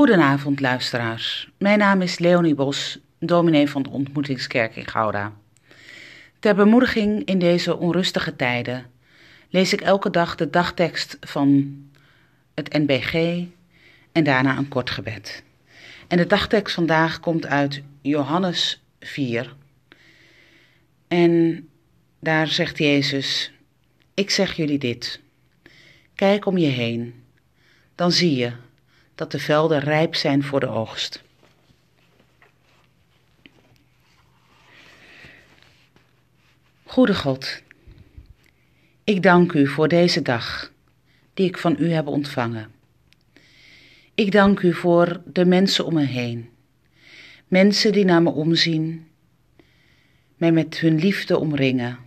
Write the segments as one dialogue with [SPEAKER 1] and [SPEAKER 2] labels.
[SPEAKER 1] Goedenavond, luisteraars. Mijn naam is Leonie Bos, dominee van de Ontmoetingskerk in Gouda. Ter bemoediging in deze onrustige tijden lees ik elke dag de dagtekst van het NBG en daarna een kort gebed. En de dagtekst vandaag komt uit Johannes 4. En daar zegt Jezus: Ik zeg jullie dit. Kijk om je heen, dan zie je dat de velden rijp zijn voor de oogst. Goede God, ik dank u voor deze dag die ik van u heb ontvangen. Ik dank u voor de mensen om me heen, mensen die naar me omzien, mij met hun liefde omringen.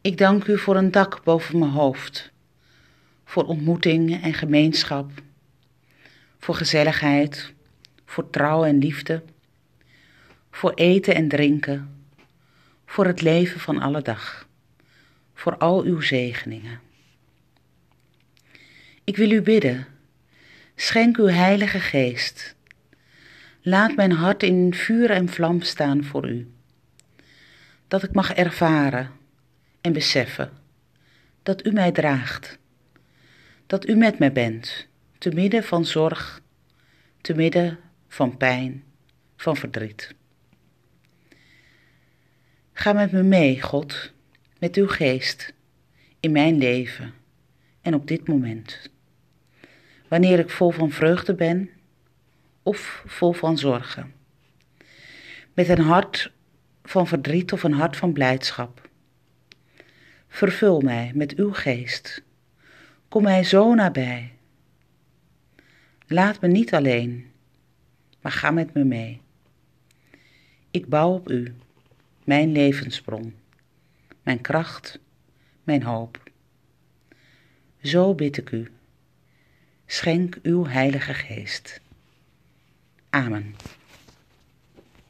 [SPEAKER 1] Ik dank u voor een dak boven mijn hoofd, voor ontmoeting en gemeenschap voor gezelligheid, voor trouw en liefde, voor eten en drinken, voor het leven van alle dag, voor al uw zegeningen. Ik wil u bidden, schenk uw Heilige Geest. Laat mijn hart in vuur en vlam staan voor u, dat ik mag ervaren en beseffen dat u mij draagt, dat u met mij bent te midden van zorg, te midden van pijn, van verdriet. Ga met me mee, God, met uw geest, in mijn leven en op dit moment. Wanneer ik vol van vreugde ben of vol van zorgen. Met een hart van verdriet of een hart van blijdschap. Vervul mij met uw geest. Kom mij zo nabij Laat me niet alleen, maar ga met me mee. Ik bouw op u, mijn levensbron, mijn kracht, mijn hoop. Zo bid ik u, schenk uw Heilige Geest. Amen.